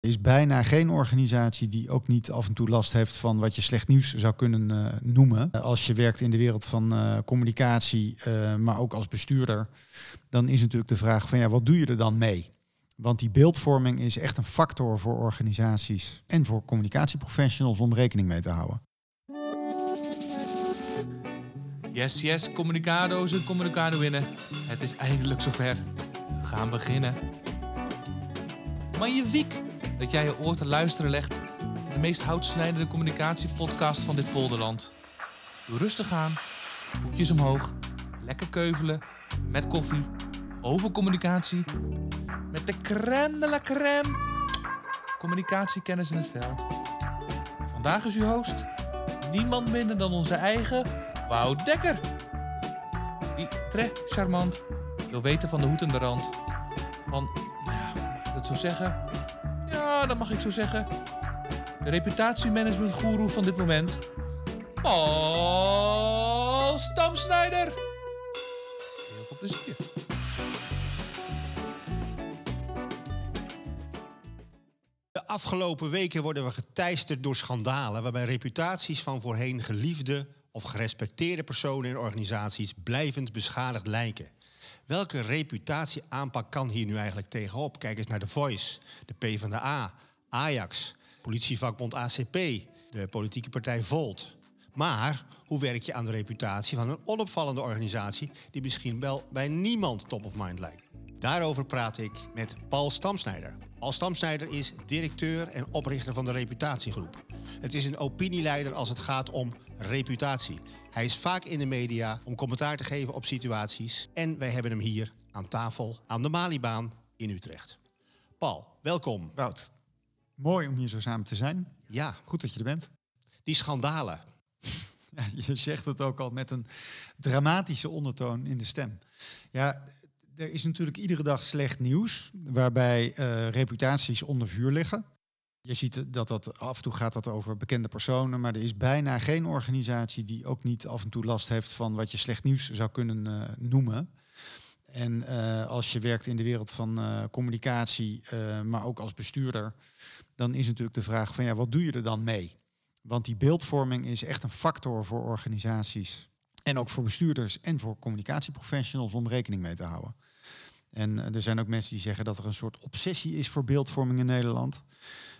Er is bijna geen organisatie die ook niet af en toe last heeft van wat je slecht nieuws zou kunnen uh, noemen. Als je werkt in de wereld van uh, communicatie, maar ook als bestuurder, dan is natuurlijk de vraag van ja, wat doe je er dan mee? Want die beeldvorming is echt een factor voor organisaties en voor communicatieprofessionals om rekening mee te houden. Yes, yes, communicado's en communicado winnen. Het is eindelijk zover. We gaan beginnen. Magnifiek dat jij je oor te luisteren legt in de meest houtsnijdende communicatiepodcast van dit polderland. Doe rustig aan, voetjes omhoog, lekker keuvelen, met koffie, over communicatie, met de crème de la crème. Communicatiekennis in het veld. Vandaag is uw host niemand minder dan onze eigen Wout Dekker. Die très charmant wil weten van de hoed en de rand. Van, ja, mag ik dat zo zeggen? Dat mag ik zo zeggen. De reputatiemanagement guru van dit moment. Paul Stamsnijder. Heel veel plezier. De afgelopen weken worden we geteisterd door schandalen waarbij reputaties van voorheen geliefde of gerespecteerde personen en organisaties blijvend beschadigd lijken. Welke reputatieaanpak kan hier nu eigenlijk tegenop? Kijk eens naar de Voice, de PvdA, Ajax, politievakbond ACP, de politieke partij Volt. Maar hoe werk je aan de reputatie van een onopvallende organisatie die misschien wel bij niemand top of mind lijkt? Daarover praat ik met Paul Stamsnijder. Paul Stamsnijder is directeur en oprichter van de Reputatiegroep. Het is een opinieleider als het gaat om reputatie. Hij is vaak in de media om commentaar te geven op situaties. En wij hebben hem hier aan tafel aan de Malibaan in Utrecht. Paul, welkom. Wout, mooi om hier zo samen te zijn. Ja. Goed dat je er bent. Die schandalen. Ja, je zegt het ook al met een dramatische ondertoon in de stem. Ja, er is natuurlijk iedere dag slecht nieuws, waarbij uh, reputaties onder vuur liggen. Je ziet dat dat af en toe gaat dat over bekende personen, maar er is bijna geen organisatie die ook niet af en toe last heeft van wat je slecht nieuws zou kunnen uh, noemen. En uh, als je werkt in de wereld van uh, communicatie, maar ook als bestuurder, dan is natuurlijk de vraag van ja, wat doe je er dan mee? Want die beeldvorming is echt een factor voor organisaties en ook voor bestuurders en voor communicatieprofessionals om rekening mee te houden. En er zijn ook mensen die zeggen dat er een soort obsessie is voor beeldvorming in Nederland.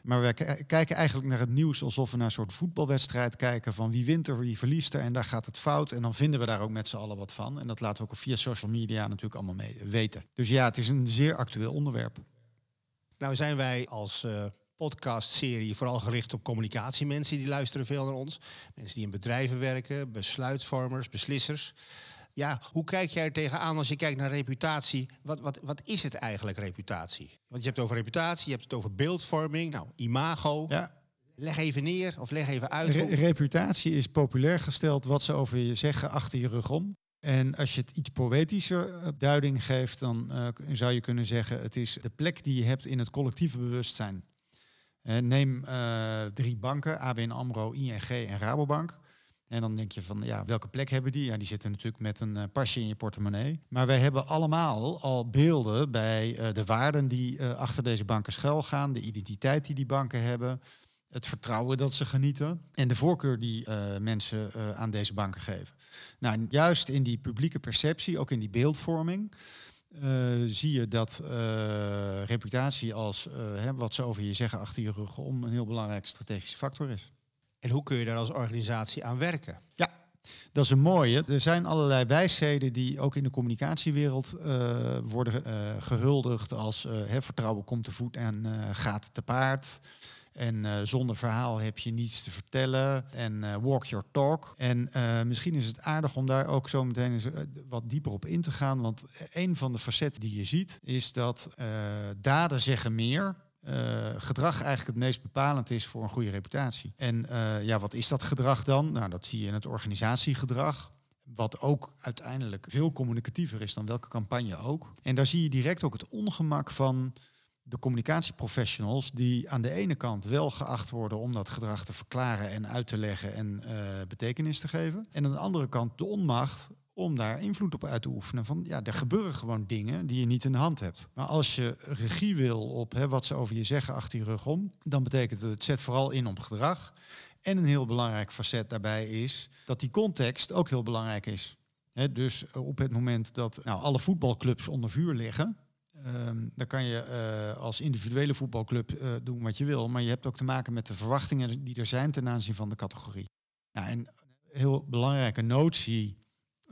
Maar we kijken eigenlijk naar het nieuws alsof we naar een soort voetbalwedstrijd kijken van wie wint er, wie verliest er en daar gaat het fout. En dan vinden we daar ook met z'n allen wat van. En dat laten we ook via social media natuurlijk allemaal mee weten. Dus ja, het is een zeer actueel onderwerp. Nou zijn wij als uh, podcastserie vooral gericht op communicatie. Mensen die luisteren veel naar ons. Mensen die in bedrijven werken, besluitvormers, beslissers. Ja, hoe kijk jij er tegenaan als je kijkt naar reputatie? Wat, wat, wat is het eigenlijk, reputatie? Want je hebt het over reputatie, je hebt het over beeldvorming, nou, imago. Ja. Leg even neer of leg even uit. Re reputatie is populair gesteld wat ze over je zeggen achter je rug om. En als je het iets poëtischer duiding geeft, dan uh, zou je kunnen zeggen: het is de plek die je hebt in het collectieve bewustzijn. Uh, neem uh, drie banken, ABN AMRO, ING en Rabobank. En dan denk je van, ja, welke plek hebben die? Ja, die zitten natuurlijk met een uh, pasje in je portemonnee. Maar wij hebben allemaal al beelden bij uh, de waarden die uh, achter deze banken schuilgaan, de identiteit die die banken hebben, het vertrouwen dat ze genieten en de voorkeur die mensen aan deze banken geven. Nou, juist in die publieke perceptie, ook in die beeldvorming, zie je dat reputatie als hè, wat ze over je zeggen achter je rug om een heel belangrijke strategische factor is. En hoe kun je daar als organisatie aan werken? Ja, dat is een mooie. Er zijn allerlei wijsheden die ook in de communicatiewereld uh, worden uh, gehuldigd als uh, hè, vertrouwen komt te voet en gaat te paard. En zonder verhaal heb je niets te vertellen. En walk your talk. En misschien is het aardig om daar ook zo meteen eens wat dieper op in te gaan. Want een van de facetten die je ziet is dat daden zeggen meer uh, gedrag eigenlijk het meest bepalend is voor een goede reputatie. En uh, ja, wat is dat gedrag dan? Nou, dat zie je in het organisatiegedrag. Wat ook uiteindelijk veel communicatiever is dan welke campagne ook. En daar zie je direct ook het ongemak van de communicatieprofessionals die aan de ene kant wel geacht worden om dat gedrag te verklaren en uit te leggen en uh, betekenis te geven. En aan de andere kant de onmacht om daar invloed op uit te oefenen. Van ja, er gebeuren gewoon dingen die je niet in de hand hebt. Maar als je regie wil op hè, wat ze over je zeggen achter je rug om, dan betekent het, het zet vooral in op gedrag. En een heel belangrijk facet daarbij is dat die context ook heel belangrijk is. Hè, dus op het moment dat nou, alle voetbalclubs onder vuur liggen, ehm, dan kan je eh, als individuele voetbalclub eh, doen wat je wil. Maar je hebt ook te maken met de verwachtingen die er zijn ten aanzien van de categorie. Nou, en een heel belangrijke notie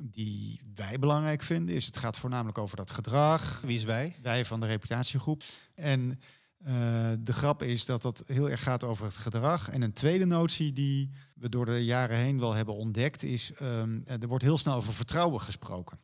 die wij belangrijk vinden is, het gaat voornamelijk over dat gedrag. Wie is wij? Wij van de reputatiegroep. En eh, de grap is dat dat heel erg gaat over het gedrag. En een tweede notie die we door de jaren heen wel hebben ontdekt is, um, er wordt heel snel over vertrouwen gesproken.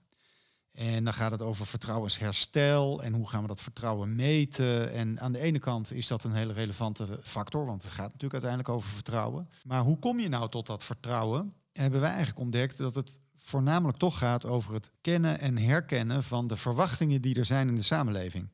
En dan gaat het over vertrouwensherstel en hoe gaan we dat vertrouwen meten. En aan de ene kant is dat een hele relevante factor, want het gaat natuurlijk uiteindelijk over vertrouwen. Maar hoe kom je nou tot dat vertrouwen? hebben wij eigenlijk ontdekt dat het voornamelijk toch gaat over het kennen en herkennen van de verwachtingen die er zijn in de samenleving.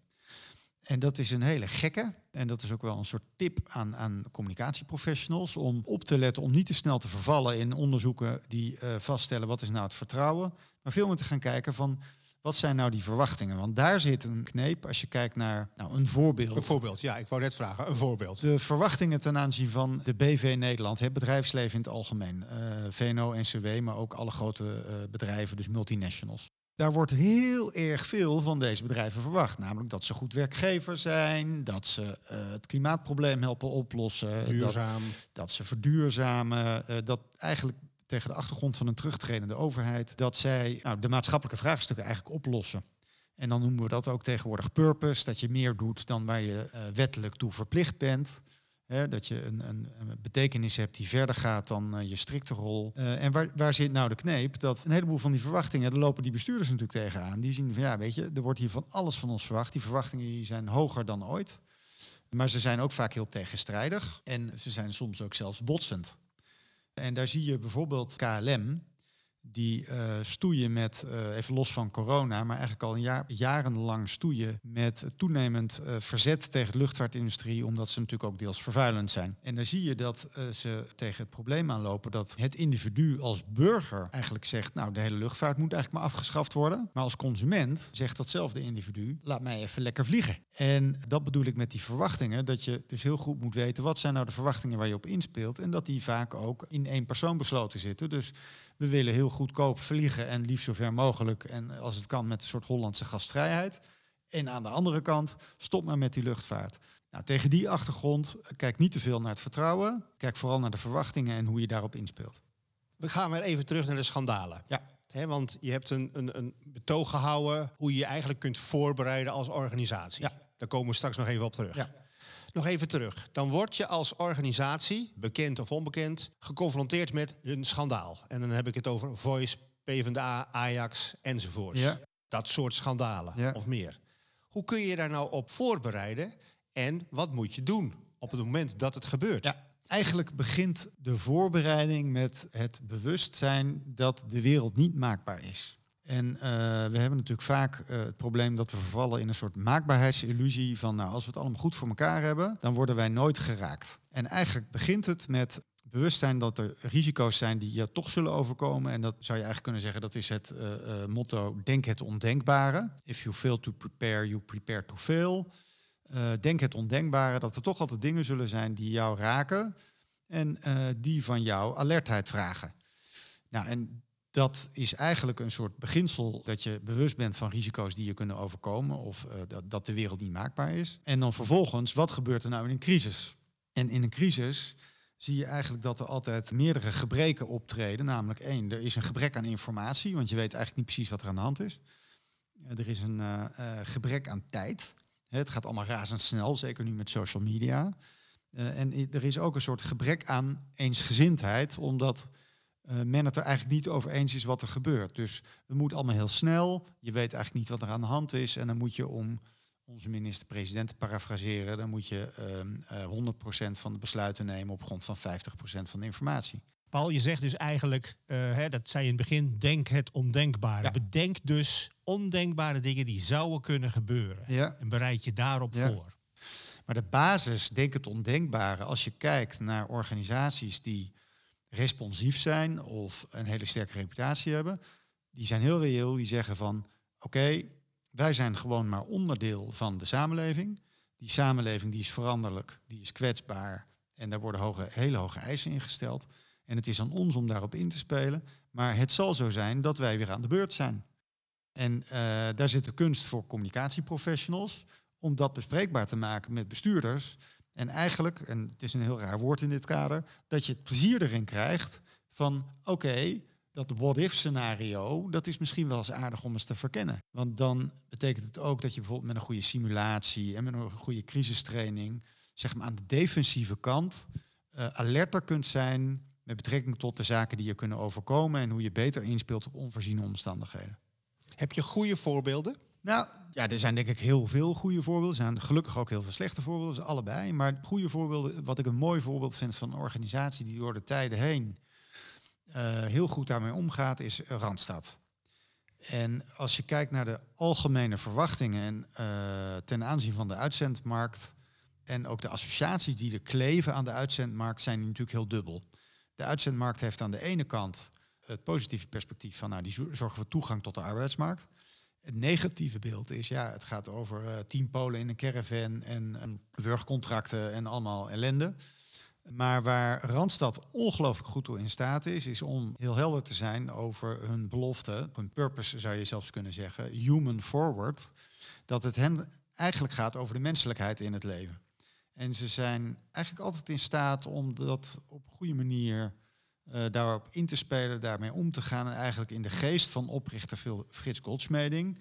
En dat is een hele gekke. En dat is ook wel een soort tip aan, aan communicatieprofessionals om op te letten om niet te snel te vervallen in onderzoeken die uh, vaststellen wat is nou het vertrouwen. Maar veel meer te gaan kijken van wat zijn nou die verwachtingen? Want daar zit een kneep als je kijkt naar nou, een voorbeeld. Een voorbeeld, ja, ik wou net vragen. Een voorbeeld. De verwachtingen ten aanzien van de BV Nederland, het bedrijfsleven in het algemeen. Uh, VNO, NCW, maar ook alle grote uh, bedrijven, dus multinationals. Daar wordt heel erg veel van deze bedrijven verwacht. Namelijk dat ze goed werkgever zijn, dat ze uh, het klimaatprobleem helpen oplossen. Duurzaam. Dat, dat ze verduurzamen. dat eigenlijk tegen de achtergrond van een terugtredende overheid, dat zij nou, de maatschappelijke vraagstukken eigenlijk oplossen. En dan noemen we dat ook tegenwoordig purpose, dat je meer doet dan waar je uh, wettelijk toe verplicht bent. Dat je een, een, betekenis hebt die verder gaat dan uh, je strikte rol. Uh, en waar, waar zit nou de kneep? Dat een heleboel van die verwachtingen, daar lopen die bestuurders natuurlijk tegenaan. Die zien van ja, weet je, er wordt hier van alles van ons verwacht. Die verwachtingen die zijn hoger dan ooit. Maar ze zijn ook vaak heel tegenstrijdig. En ze zijn soms ook zelfs botsend. En daar zie je bijvoorbeeld KLM, die uh, stoeien met, uh, even los van corona, maar eigenlijk al een jaar, jarenlang stoeien met toenemend uh, verzet tegen de luchtvaartindustrie, omdat ze natuurlijk ook deels vervuilend zijn. En daar zie je dat ze tegen het probleem aanlopen dat het individu als burger eigenlijk zegt, nou de hele luchtvaart moet eigenlijk maar afgeschaft worden. Maar als consument zegt datzelfde individu, laat mij even lekker vliegen. En dat bedoel ik met die verwachtingen, dat je dus heel goed moet weten wat zijn nou de verwachtingen waar je op inspeelt en dat die vaak ook in één persoon besloten zitten. Dus we willen heel goedkoop vliegen en liefst zo ver mogelijk. En als het kan met een soort Hollandse gastvrijheid. En aan de andere kant, stop maar met die luchtvaart. Nou, tegen die achtergrond, kijk niet te veel naar het vertrouwen. Kijk vooral naar de verwachtingen en hoe je daarop inspeelt. We gaan weer even terug naar de schandalen. Ja. He, want je hebt een, een, een, betoog gehouden hoe je je eigenlijk kunt voorbereiden als organisatie. Ja. Daar komen we straks nog even op terug. Ja. Nog even terug. Dan word je als organisatie, bekend of onbekend, geconfronteerd met een schandaal. En dan heb ik het over Voice, PvdA, Ajax enzovoort. Ja. Dat soort schandalen Ja. of meer. Hoe kun je je daar nou op voorbereiden en wat moet je doen op het moment dat het gebeurt? Ja, eigenlijk begint de voorbereiding met het bewustzijn dat de wereld niet maakbaar is. En eh, we hebben natuurlijk vaak eh, het probleem dat we vervallen in een soort maakbaarheidsillusie van nou, als we het allemaal goed voor elkaar hebben, dan worden wij nooit geraakt. En eigenlijk begint het met bewustzijn dat er risico's zijn die je toch zullen overkomen. En dat zou je eigenlijk kunnen zeggen, dat is het eh, motto denk het ondenkbare. If you fail to prepare, you prepare to fail. Denk het ondenkbare, dat er toch altijd dingen zullen zijn die jou raken en die van jou alertheid vragen. Nou, en dat is eigenlijk een soort beginsel dat je bewust bent van risico's die je kunnen overkomen of eh, dat, dat de wereld niet maakbaar is. En dan vervolgens, wat gebeurt er nou in een crisis? En in een crisis zie je eigenlijk dat er altijd meerdere gebreken optreden. Namelijk één, er is een gebrek aan informatie, want je weet eigenlijk niet precies wat er aan de hand is. Eh, er is een eh, gebrek aan tijd. Het gaat allemaal razendsnel, zeker nu met social media. En er is ook een soort gebrek aan eensgezindheid, omdat men het er eigenlijk niet over eens is wat er gebeurt. Dus het moet allemaal heel snel. Je weet eigenlijk niet wat er aan de hand is. En dan moet je om onze minister-president te parafraseren, dan moet je ehm, eh 100% van de besluiten nemen op grond van 50% van de informatie. Paul, je zegt dus eigenlijk, eh, hè, dat zei je in het begin, denk het ondenkbare. Ja. Bedenk dus ondenkbare dingen die zouden kunnen gebeuren. Ja. En bereid je daarop Ja. voor. Maar de basis, denk het ondenkbare, als je kijkt naar organisaties die responsief zijn of een hele sterke reputatie hebben, die zijn heel reëel. Die zeggen van, oké, wij zijn gewoon maar onderdeel van de samenleving. Die samenleving die is veranderlijk, die is kwetsbaar. En daar worden hoge, hele hoge eisen ingesteld. En het is aan ons om daarop in te spelen. Maar het zal zo zijn dat wij weer aan de beurt zijn. En eh, daar zit de kunst voor communicatieprofessionals om dat bespreekbaar te maken met bestuurders. En eigenlijk, en het is een heel raar woord in dit kader, dat je het plezier erin krijgt van oké, dat what-if scenario, dat is misschien wel eens aardig om eens te verkennen. Want dan betekent het ook dat je bijvoorbeeld met een goede simulatie en met een goede crisistraining, zeg maar aan de defensieve kant, uh, alerter kunt zijn met betrekking tot de zaken die je kunnen overkomen en hoe je beter inspeelt op onvoorziene omstandigheden. Heb je goede voorbeelden? Nou, ja, er zijn denk ik heel veel goede voorbeelden. Er zijn gelukkig ook heel veel slechte voorbeelden, dus allebei. Maar goede voorbeelden, wat ik een mooi voorbeeld vind van een organisatie die door de tijden heen uh, heel goed daarmee omgaat, is Randstad. En als je kijkt naar de algemene verwachtingen en, uh, ten aanzien van de uitzendmarkt en ook de associaties die er kleven aan de uitzendmarkt, zijn natuurlijk heel dubbel. De uitzendmarkt heeft aan de ene kant het positieve perspectief van nou, die zorgen voor toegang tot de arbeidsmarkt. Het negatieve beeld is, ja, het gaat over uh, tien polen in een caravan en, en wurgcontracten en allemaal ellende. Maar waar Randstad ongelooflijk goed toe in staat is, is om heel helder te zijn over hun belofte, hun purpose zou je zelfs kunnen zeggen, human forward. Dat het hen eigenlijk gaat over de menselijkheid in het leven. En ze zijn eigenlijk altijd in staat om dat op een goede manier uh, daarop in te spelen, daarmee om te gaan en eigenlijk in de geest van oprichter Frits Goldsmeding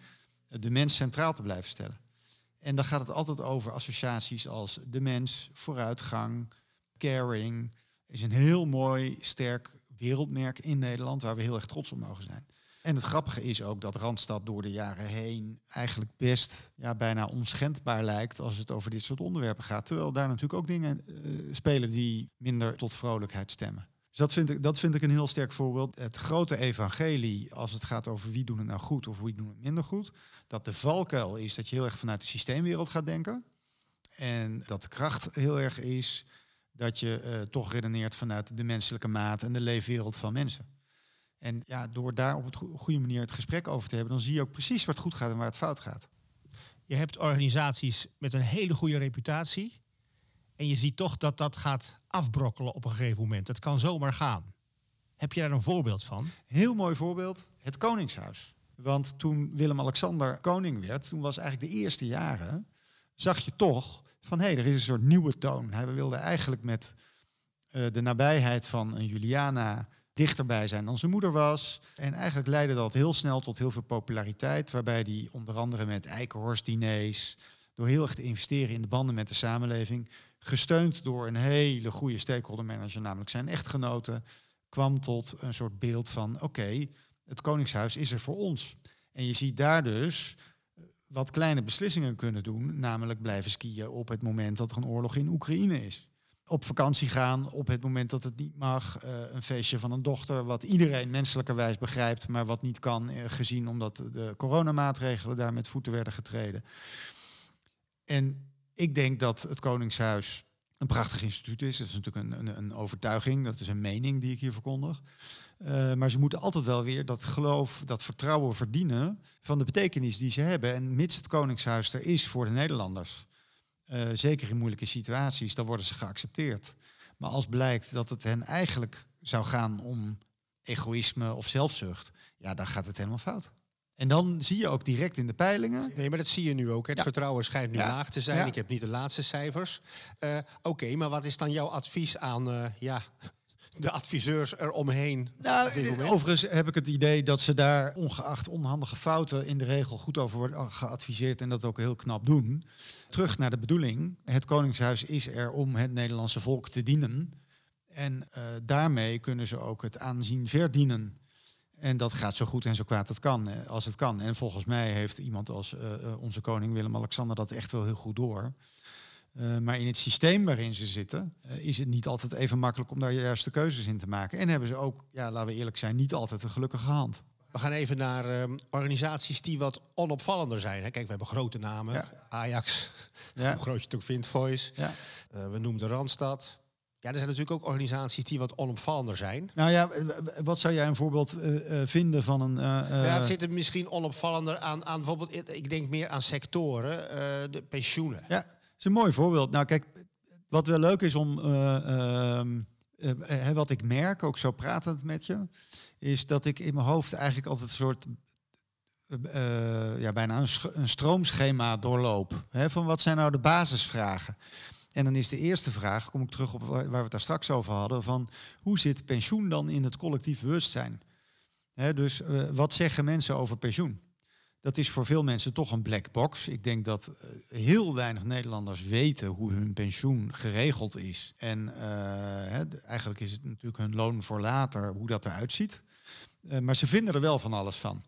de mens centraal te blijven stellen. En dan gaat het altijd over associaties als de mens, vooruitgang, caring. Is een heel mooi, sterk wereldmerk in Nederland waar we heel erg trots op mogen zijn. En het grappige is ook dat Randstad door de jaren heen eigenlijk best ja, bijna onschendbaar lijkt als het over dit soort onderwerpen gaat. Terwijl daar natuurlijk ook dingen uh, spelen die minder tot vrolijkheid stemmen. Dus dat vind, ik, dat vind ik een heel sterk voorbeeld. Het grote evangelie, als het gaat over wie doen het nou goed of wie doen het minder goed, dat de valkuil is dat je heel erg vanuit de systeemwereld gaat denken. En dat de kracht heel erg is dat je uh, toch redeneert vanuit de menselijke maat en de leefwereld van mensen. En ja, door daar op een goede manier het gesprek over te hebben, dan zie je ook precies wat goed gaat en waar het fout gaat. Je hebt organisaties met een hele goede reputatie. En je ziet toch dat dat gaat afbrokkelen op een gegeven moment. Het kan zomaar gaan. Heb je daar een voorbeeld van? Heel mooi voorbeeld, het Koningshuis. Want toen Willem-Alexander koning werd, toen was eigenlijk de eerste jaren, zag je toch van hé, hey, er is een soort nieuwe toon. Hij wilde eigenlijk met uh, de nabijheid van een Juliana dichterbij zijn dan zijn moeder was. En eigenlijk leidde dat heel snel tot heel veel populariteit, waarbij hij onder andere met Eikenhorst-diners, door heel erg te investeren in de banden met de samenleving, gesteund door een hele goede stakeholder manager, namelijk zijn echtgenoten, kwam tot een soort beeld van oké, het Koningshuis is er voor ons. En je ziet daar dus wat kleine beslissingen kunnen doen, namelijk blijven skiën op het moment dat er een oorlog in Oekraïne is. Op vakantie gaan op het moment dat het niet mag. Uh, een feestje van een dochter, wat iedereen menselijkerwijs begrijpt, maar wat niet kan, uh, gezien omdat de coronamaatregelen daar met voeten werden getreden. En ik denk dat het Koningshuis een prachtig instituut is. Dat is natuurlijk een, een, een overtuiging, dat is een mening die ik hier verkondig. Uh, maar ze moeten altijd wel weer dat geloof, dat vertrouwen verdienen van de betekenis die ze hebben. En mits het Koningshuis er is voor de Nederlanders, uh, zeker in moeilijke situaties, dan worden ze geaccepteerd. Maar als blijkt dat het hen eigenlijk zou gaan om egoïsme of zelfzucht, ja, dan gaat het helemaal fout. En dan zie je ook direct in de peilingen. Nee, maar dat zie je nu ook. Het ja. vertrouwen schijnt nu ja. laag te zijn. Ja. Ik heb niet de laatste cijfers. Uh, Oké, okay, maar wat is dan jouw advies aan uh, ja, de adviseurs eromheen? Nou, overigens heb ik het idee dat ze daar ongeacht onhandige fouten in de regel goed over worden geadviseerd en dat ook heel knap doen. Terug naar de bedoeling. Het Koningshuis is er om het Nederlandse volk te dienen. En uh, daarmee kunnen ze ook het aanzien verdienen. En dat gaat zo goed en zo kwaad het kan, als het kan. En volgens mij heeft iemand als uh, onze koning Willem-Alexander dat echt wel heel goed door. Uh, maar in het systeem waarin ze zitten, uh, is het niet altijd even makkelijk om daar juist de keuzes in te maken. En hebben ze ook, ja, laten we eerlijk zijn, niet altijd een gelukkige hand. We gaan even naar um, organisaties die wat onopvallender zijn. Hè. Kijk, we hebben grote namen. Ja. Ajax, ja. hoe groot je het ook vindt, Voice. Ja. We noemen de Randstad. Ja, er zijn natuurlijk ook organisaties die wat onopvallender zijn. Nou ja, wat zou jij een voorbeeld eh, eh, vinden van een... eh, ja, het zit er misschien onopvallender aan, aan bijvoorbeeld, ik denk meer aan sectoren, de pensioenen. Ja, dat is een mooi voorbeeld. Nou, kijk, wat wel leuk is om. eh, ehm, eh, hè, wat ik merk, ook zo pratend met je, is dat ik in mijn hoofd eigenlijk altijd een soort. ja, bijna een, een stroomschema doorloop. Hè, van wat zijn nou de basisvragen? En dan is de eerste vraag, kom ik terug op waar we het daar straks over hadden, van hoe zit pensioen dan in het collectief bewustzijn? Hè, dus eh, wat zeggen mensen over pensioen? Dat is voor veel mensen toch een black box. Ik denk dat eh, heel weinig Nederlanders weten hoe hun pensioen geregeld is. En eh, eigenlijk is het natuurlijk hun loon voor later, hoe dat eruit ziet. Maar ze vinden er wel van alles van.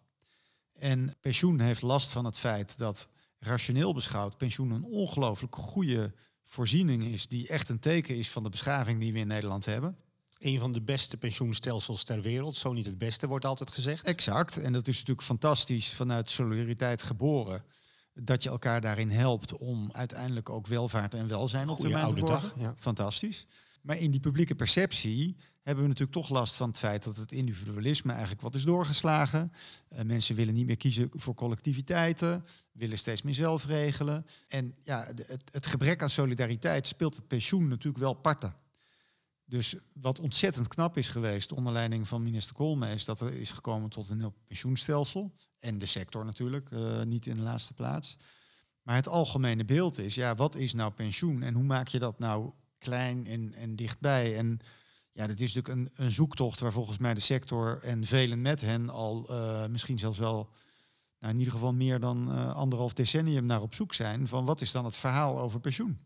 En pensioen heeft last van het feit dat rationeel beschouwd pensioen een ongelooflijk goede voorziening is, die echt een teken is van de beschaving die we in Nederland hebben. Een van de beste pensioenstelsels ter wereld, zo niet het beste, wordt altijd gezegd. Exact. En dat is natuurlijk fantastisch vanuit solidariteit geboren. Dat je elkaar daarin helpt om uiteindelijk ook welvaart en welzijn op Goeie termijn te oude borgen. dag, ja. Fantastisch. Maar in die publieke perceptie hebben we natuurlijk toch last van het feit dat het individualisme eigenlijk wat is doorgeslagen. Eh, mensen willen niet meer kiezen voor collectiviteiten, willen steeds meer zelf regelen. En ja, het, het gebrek aan solidariteit speelt het pensioen natuurlijk wel parten. Dus wat ontzettend knap is geweest onder leiding van minister Koolmees, dat er is gekomen tot een nieuw pensioenstelsel. En de sector natuurlijk, eh, niet in de laatste plaats. Maar het algemene beeld is, ja, wat is nou pensioen en hoe maak je dat nou klein en, en dichtbij? En ja, dat is natuurlijk een, een zoektocht waar volgens mij de sector en velen met hen al eh, misschien zelfs wel, nou in ieder geval meer dan eh, anderhalf decennium naar op zoek zijn. Van wat is dan het verhaal over pensioen?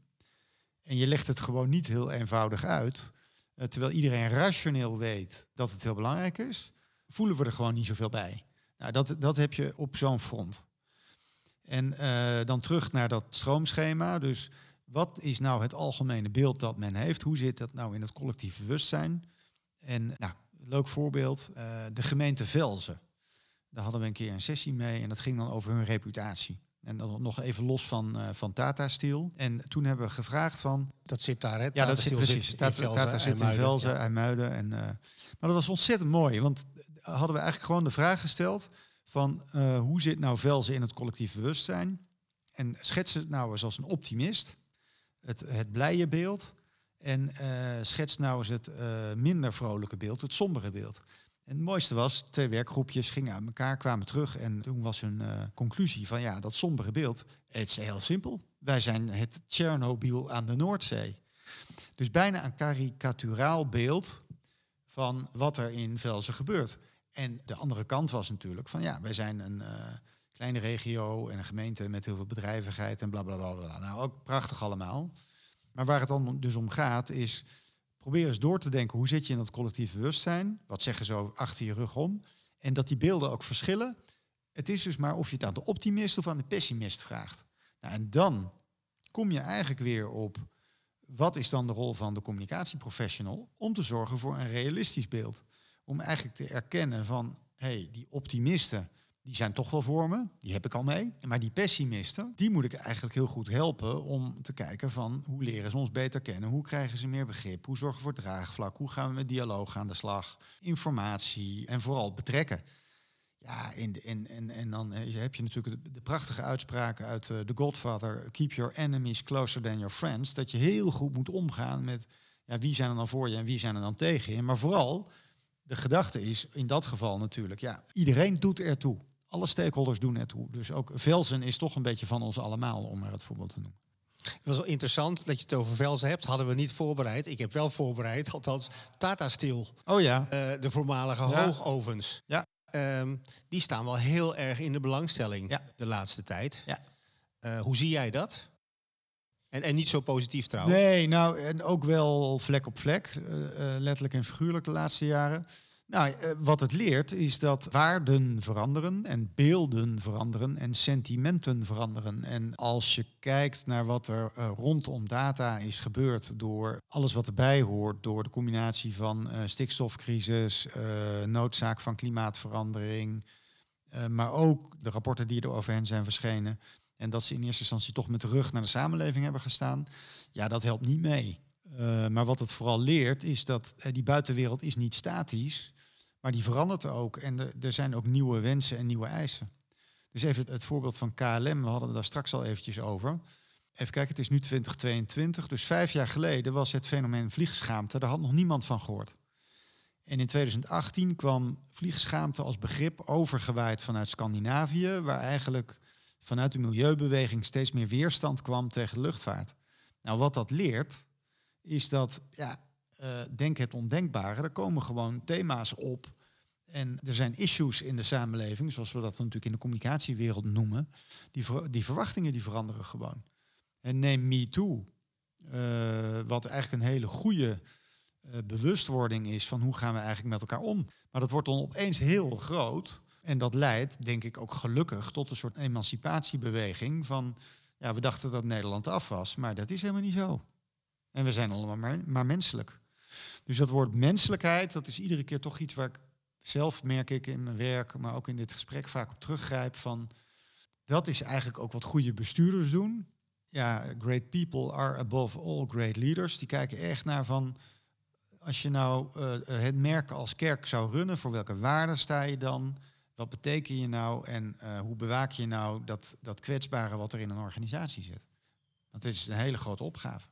En je legt het gewoon niet heel eenvoudig uit. Eh, terwijl iedereen rationeel weet dat het heel belangrijk is, voelen we er gewoon niet zoveel bij. Nou, dat, dat heb je op zo'n front. En dan terug naar dat stroomschema. Dus wat is nou het algemene beeld dat men heeft? Hoe zit dat nou in het collectief bewustzijn? En nou, leuk voorbeeld, eh, de gemeente Velzen. Daar hadden we een keer een sessie mee en dat ging dan over hun reputatie. En dan nog even los van, eh, van Tata Steel. En toen hebben we gevraagd van, Dat zit daar, hè? ja, Tata dat zit precies. in Tata, Velzen, Tata zit in Velzen, ja. IJmuiden. En, eh, maar dat was ontzettend mooi. Want hadden we eigenlijk gewoon de vraag gesteld van hoe zit nou Velzen in het collectief bewustzijn? En schets het nou eens als een optimist, het, het blije beeld. En eh, schets nou eens het eh, minder vrolijke beeld, het sombere beeld. En het mooiste was, twee werkgroepjes gingen uit elkaar, kwamen terug. En toen was hun eh, conclusie van ja, dat sombere beeld, het is heel simpel. Wij zijn het Tsjernobyl aan de Noordzee. Dus bijna een karikaturaal beeld van wat er in Velzen gebeurt. En de andere kant was natuurlijk van ja, wij zijn een kleine regio en een gemeente met heel veel bedrijvigheid en bla bla bla. Nou, ook prachtig allemaal. Maar waar het dan dus om gaat is, probeer eens door te denken, hoe zit je in dat collectief bewustzijn? Wat zeggen ze achter je rug om? En dat die beelden ook verschillen. Het is dus maar of je het aan de optimist of aan de pessimist vraagt. Nou, en dan kom je eigenlijk weer op wat is dan de rol van de communicatieprofessional om te zorgen voor een realistisch beeld. Om eigenlijk te erkennen van, hé, hey, die optimisten, die zijn toch wel voor me, die heb ik al mee. Maar die pessimisten, die moet ik eigenlijk heel goed helpen om te kijken van hoe leren ze ons beter kennen, hoe krijgen ze meer begrip, hoe zorgen we voor draagvlak, hoe gaan we met dialoog aan de slag, informatie en vooral betrekken. Ja, en, en, en, en dan eh, heb je natuurlijk de, prachtige uitspraak uit eh, The Godfather: Keep your enemies closer than your friends. Dat je heel goed moet omgaan met ja, wie zijn er dan voor je en wie zijn er dan tegen je. Maar vooral, de gedachte is in dat geval natuurlijk, ja, iedereen doet ertoe. Alle stakeholders doen ertoe. Dus ook Velzen is toch een beetje van ons allemaal, om maar het voorbeeld te noemen. Het was wel interessant dat je het over Velzen hebt. Hadden we niet voorbereid. Ik heb wel voorbereid, althans Tata Steel. Oh ja, eh, de voormalige Ja. hoogovens. Ja. Ehm, die staan wel heel erg in de belangstelling Ja. de laatste tijd. Ja. Eh, hoe zie jij dat? En, en niet zo positief trouwens. Nee, nou, en ook wel vlek op vlek, eh, letterlijk en figuurlijk de laatste jaren. Nou, eh, wat het leert is dat waarden veranderen en beelden veranderen en sentimenten veranderen. En als je kijkt naar wat er eh, rondom data is gebeurd door alles wat erbij hoort, door de combinatie van eh, stikstofcrisis, noodzaak van klimaatverandering, maar ook de rapporten die er over hen zijn verschenen. En dat ze in eerste instantie toch met de rug naar de samenleving hebben gestaan. Ja, dat helpt niet mee. Maar wat het vooral leert is dat die buitenwereld is niet statisch, maar die verandert ook. En er, zijn ook nieuwe wensen en nieuwe eisen. Dus even het voorbeeld van KLM, we hadden daar straks al eventjes over. Even kijken, het is nu 2022. Dus vijf jaar geleden was het fenomeen vliegschaamte. Daar had nog niemand van gehoord. En in 2018 kwam vliegschaamte als begrip overgewaaid vanuit Scandinavië, waar eigenlijk vanuit de milieubeweging steeds meer weerstand kwam tegen luchtvaart. Nou, wat dat leert, is dat, ja, uh, denk het ondenkbare, er komen gewoon thema's op. En er zijn issues in de samenleving, zoals we dat natuurlijk in de communicatiewereld noemen. Die, die verwachtingen die veranderen gewoon. En neem MeToo, uh, wat eigenlijk een hele goede uh, bewustwording is van hoe gaan we eigenlijk met elkaar om. Maar dat wordt dan opeens heel groot. En dat leidt, denk ik, ook gelukkig tot een soort emancipatiebeweging van, ja, we dachten dat Nederland af was, maar dat is helemaal niet zo. En we zijn allemaal maar, maar menselijk. Dus dat woord menselijkheid, dat is iedere keer toch iets waar ik zelf merk ik in mijn werk, maar ook in dit gesprek vaak op teruggrijp van, dat is eigenlijk ook wat goede bestuurders doen ja, great people are above all great leaders. Die kijken echt naar van, als je nou uh, het merk als kerk zou runnen, voor welke waarden sta je dan? Wat betekent je nou en uh, hoe bewaak je nou dat, dat kwetsbare wat er in een organisatie zit? Dit is een hele grote opgave.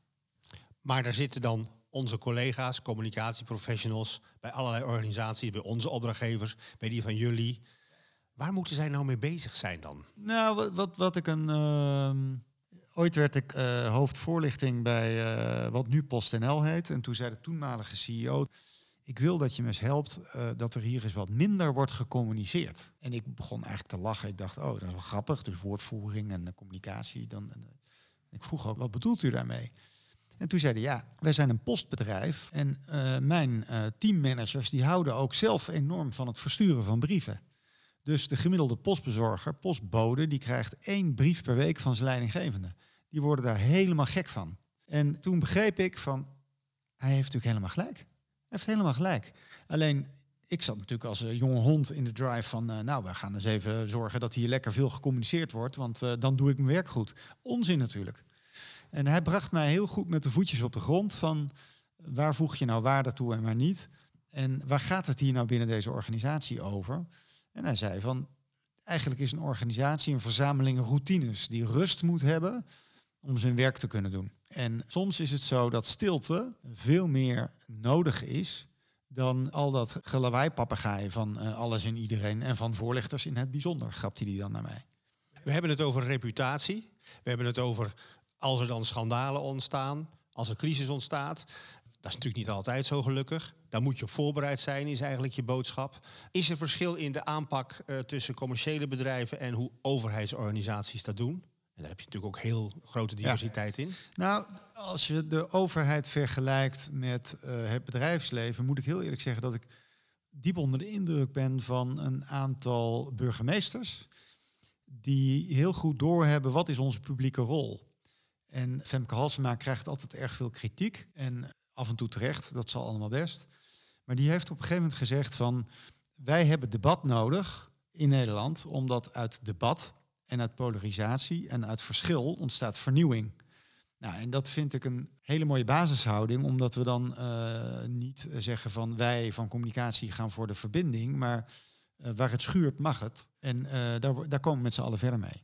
Maar daar zitten dan onze collega's, communicatieprofessionals, bij allerlei organisaties, bij onze opdrachtgevers, bij die van jullie. Waar moeten zij nou mee bezig zijn dan? Nou, wat, wat, wat ik een. Uh, Ooit werd ik uh, hoofdvoorlichting bij uh, wat nu PostNL heet. En toen zei de toenmalige CEO... ik wil dat je me eens helpt uh, dat er hier eens wat minder wordt gecommuniceerd. En ik begon eigenlijk te lachen. Ik dacht, oh, dat is wel grappig. Dus woordvoering en communicatie. Dan, en, ik vroeg ook, wat bedoelt u daarmee? En toen zeiden ja, wij zijn een postbedrijf. En mijn teammanagers die houden ook zelf enorm van het versturen van brieven. Dus de gemiddelde postbezorger, postbode, die krijgt één brief per week van zijn leidinggevende. Die worden daar helemaal gek van. En toen begreep ik van, hij heeft natuurlijk helemaal gelijk. Hij heeft helemaal gelijk. Alleen, ik zat natuurlijk als uh, jonge hond in de drive van, nou, we gaan eens even zorgen dat hier lekker veel gecommuniceerd wordt, want dan doe ik mijn werk goed. Onzin natuurlijk. En hij bracht mij heel goed met de voetjes op de grond van, waar voeg je nou waarde toe en waar niet? En waar gaat het hier nou binnen deze organisatie over? En hij zei van, eigenlijk is een organisatie een verzameling routines die rust moet hebben om zijn werk te kunnen doen. En soms is het zo dat stilte veel meer nodig is dan al dat gelawaai van uh, alles en iedereen en van voorlichters in het bijzonder, grapte hij dan naar mij. We hebben het over reputatie. We hebben het over als er dan schandalen ontstaan, als er crisis ontstaat. Dat is natuurlijk niet altijd zo gelukkig. Daar moet je op voorbereid zijn, is eigenlijk je boodschap. Is er verschil in de aanpak uh, tussen commerciële bedrijven en hoe overheidsorganisaties dat doen? En daar heb je natuurlijk ook heel grote diversiteit ja. in. Nou, als je de overheid vergelijkt met uh, het bedrijfsleven, moet ik heel eerlijk zeggen dat ik diep onder de indruk ben van een aantal burgemeesters die heel goed doorhebben wat is onze publieke rol. En Femke Halsema krijgt altijd erg veel kritiek en af en toe terecht, dat zal allemaal best. Maar die heeft op een gegeven moment gezegd van wij hebben debat nodig in Nederland, omdat uit debat en uit polarisatie en uit verschil ontstaat vernieuwing. Nou, en dat vind ik een hele mooie basishouding, omdat we dan uh, niet zeggen van wij van communicatie gaan voor de verbinding, maar uh, waar het schuurt mag het. En uh, daar, daar komen we met z'n allen verder mee.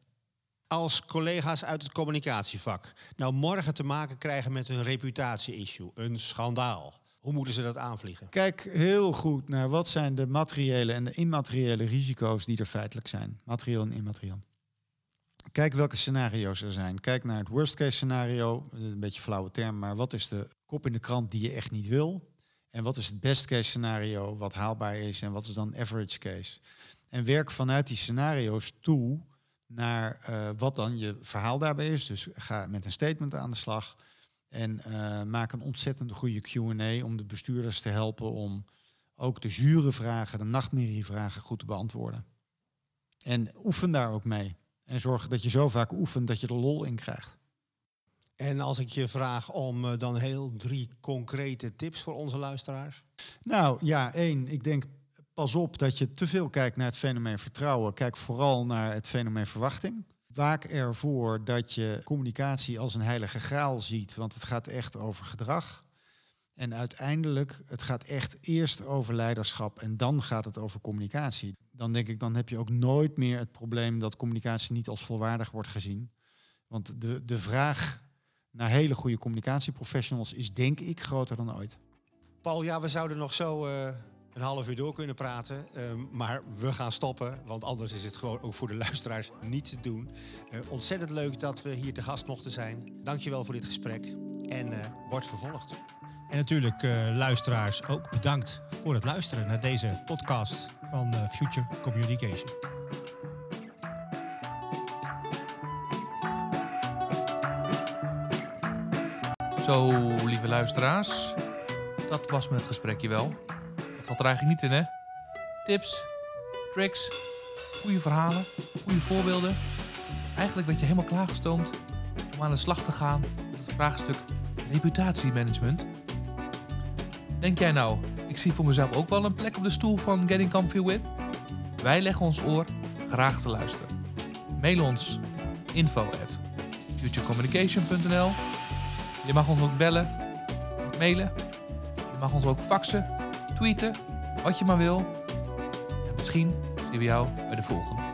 Als collega's uit het communicatievak nou morgen te maken krijgen met een reputatie-issue, een schandaal, hoe moeten ze dat aanvliegen? Kijk heel goed naar wat zijn de materiële en de immateriële risico's die er feitelijk zijn. Materieel en immaterieel. Kijk welke scenario's er zijn. Kijk naar het worst case scenario. Een beetje flauwe term, maar wat is de kop in de krant die je echt niet wil? En wat is het best case scenario wat haalbaar is? En wat is dan average case? En werk vanuit die scenario's toe naar uh, wat dan je verhaal daarbij is. Dus ga met een statement aan de slag. En uh, maak een ontzettend goede QA om de bestuurders te helpen om ook de jurevragen, de nachtmerrievragen goed te beantwoorden. En oefen daar ook mee. En zorg dat je zo vaak oefent dat je er lol in krijgt. En als ik je vraag om uh, dan heel drie concrete tips voor onze luisteraars? Nou ja, één, ik denk pas op dat je te veel kijkt naar het fenomeen vertrouwen. Kijk vooral naar het fenomeen verwachting. Waak ervoor dat je communicatie als een heilige graal ziet, want het gaat echt over gedrag. En uiteindelijk, het gaat echt eerst over leiderschap en dan gaat het over communicatie. Dan denk ik, dan heb je ook nooit meer het probleem dat communicatie niet als volwaardig wordt gezien. Want de, de vraag naar hele goede communicatieprofessionals is denk ik groter dan ooit. Paul, ja, we zouden nog zo eh, een half uur door kunnen praten. ehm, maar we gaan stoppen, want anders is het gewoon ook voor de luisteraars niet te doen. Eh, ontzettend leuk dat we hier te gast mochten zijn. Dankjewel voor dit gesprek en eh, wordt vervolgd. En natuurlijk, eh, luisteraars, ook bedankt voor het luisteren naar deze podcast van eh, Future Communication. Zo, lieve luisteraars. Dat was me het gesprekje wel. Dat zat er eigenlijk niet in, hè? Tips, tricks, goede verhalen, goede voorbeelden. Eigenlijk werd je helemaal klaargestoomd om aan de slag te gaan met het vraagstuk reputatiemanagement. Denk jij nou, ik zie voor mezelf ook wel een plek op de stoel van Getting Comfy With? Wij leggen ons oor graag te luisteren. Mail ons info at futurecommunication.nl Je mag ons ook bellen, mailen. Je mag ons ook faxen, tweeten, wat je maar wil. En misschien zien we jou bij de volgende.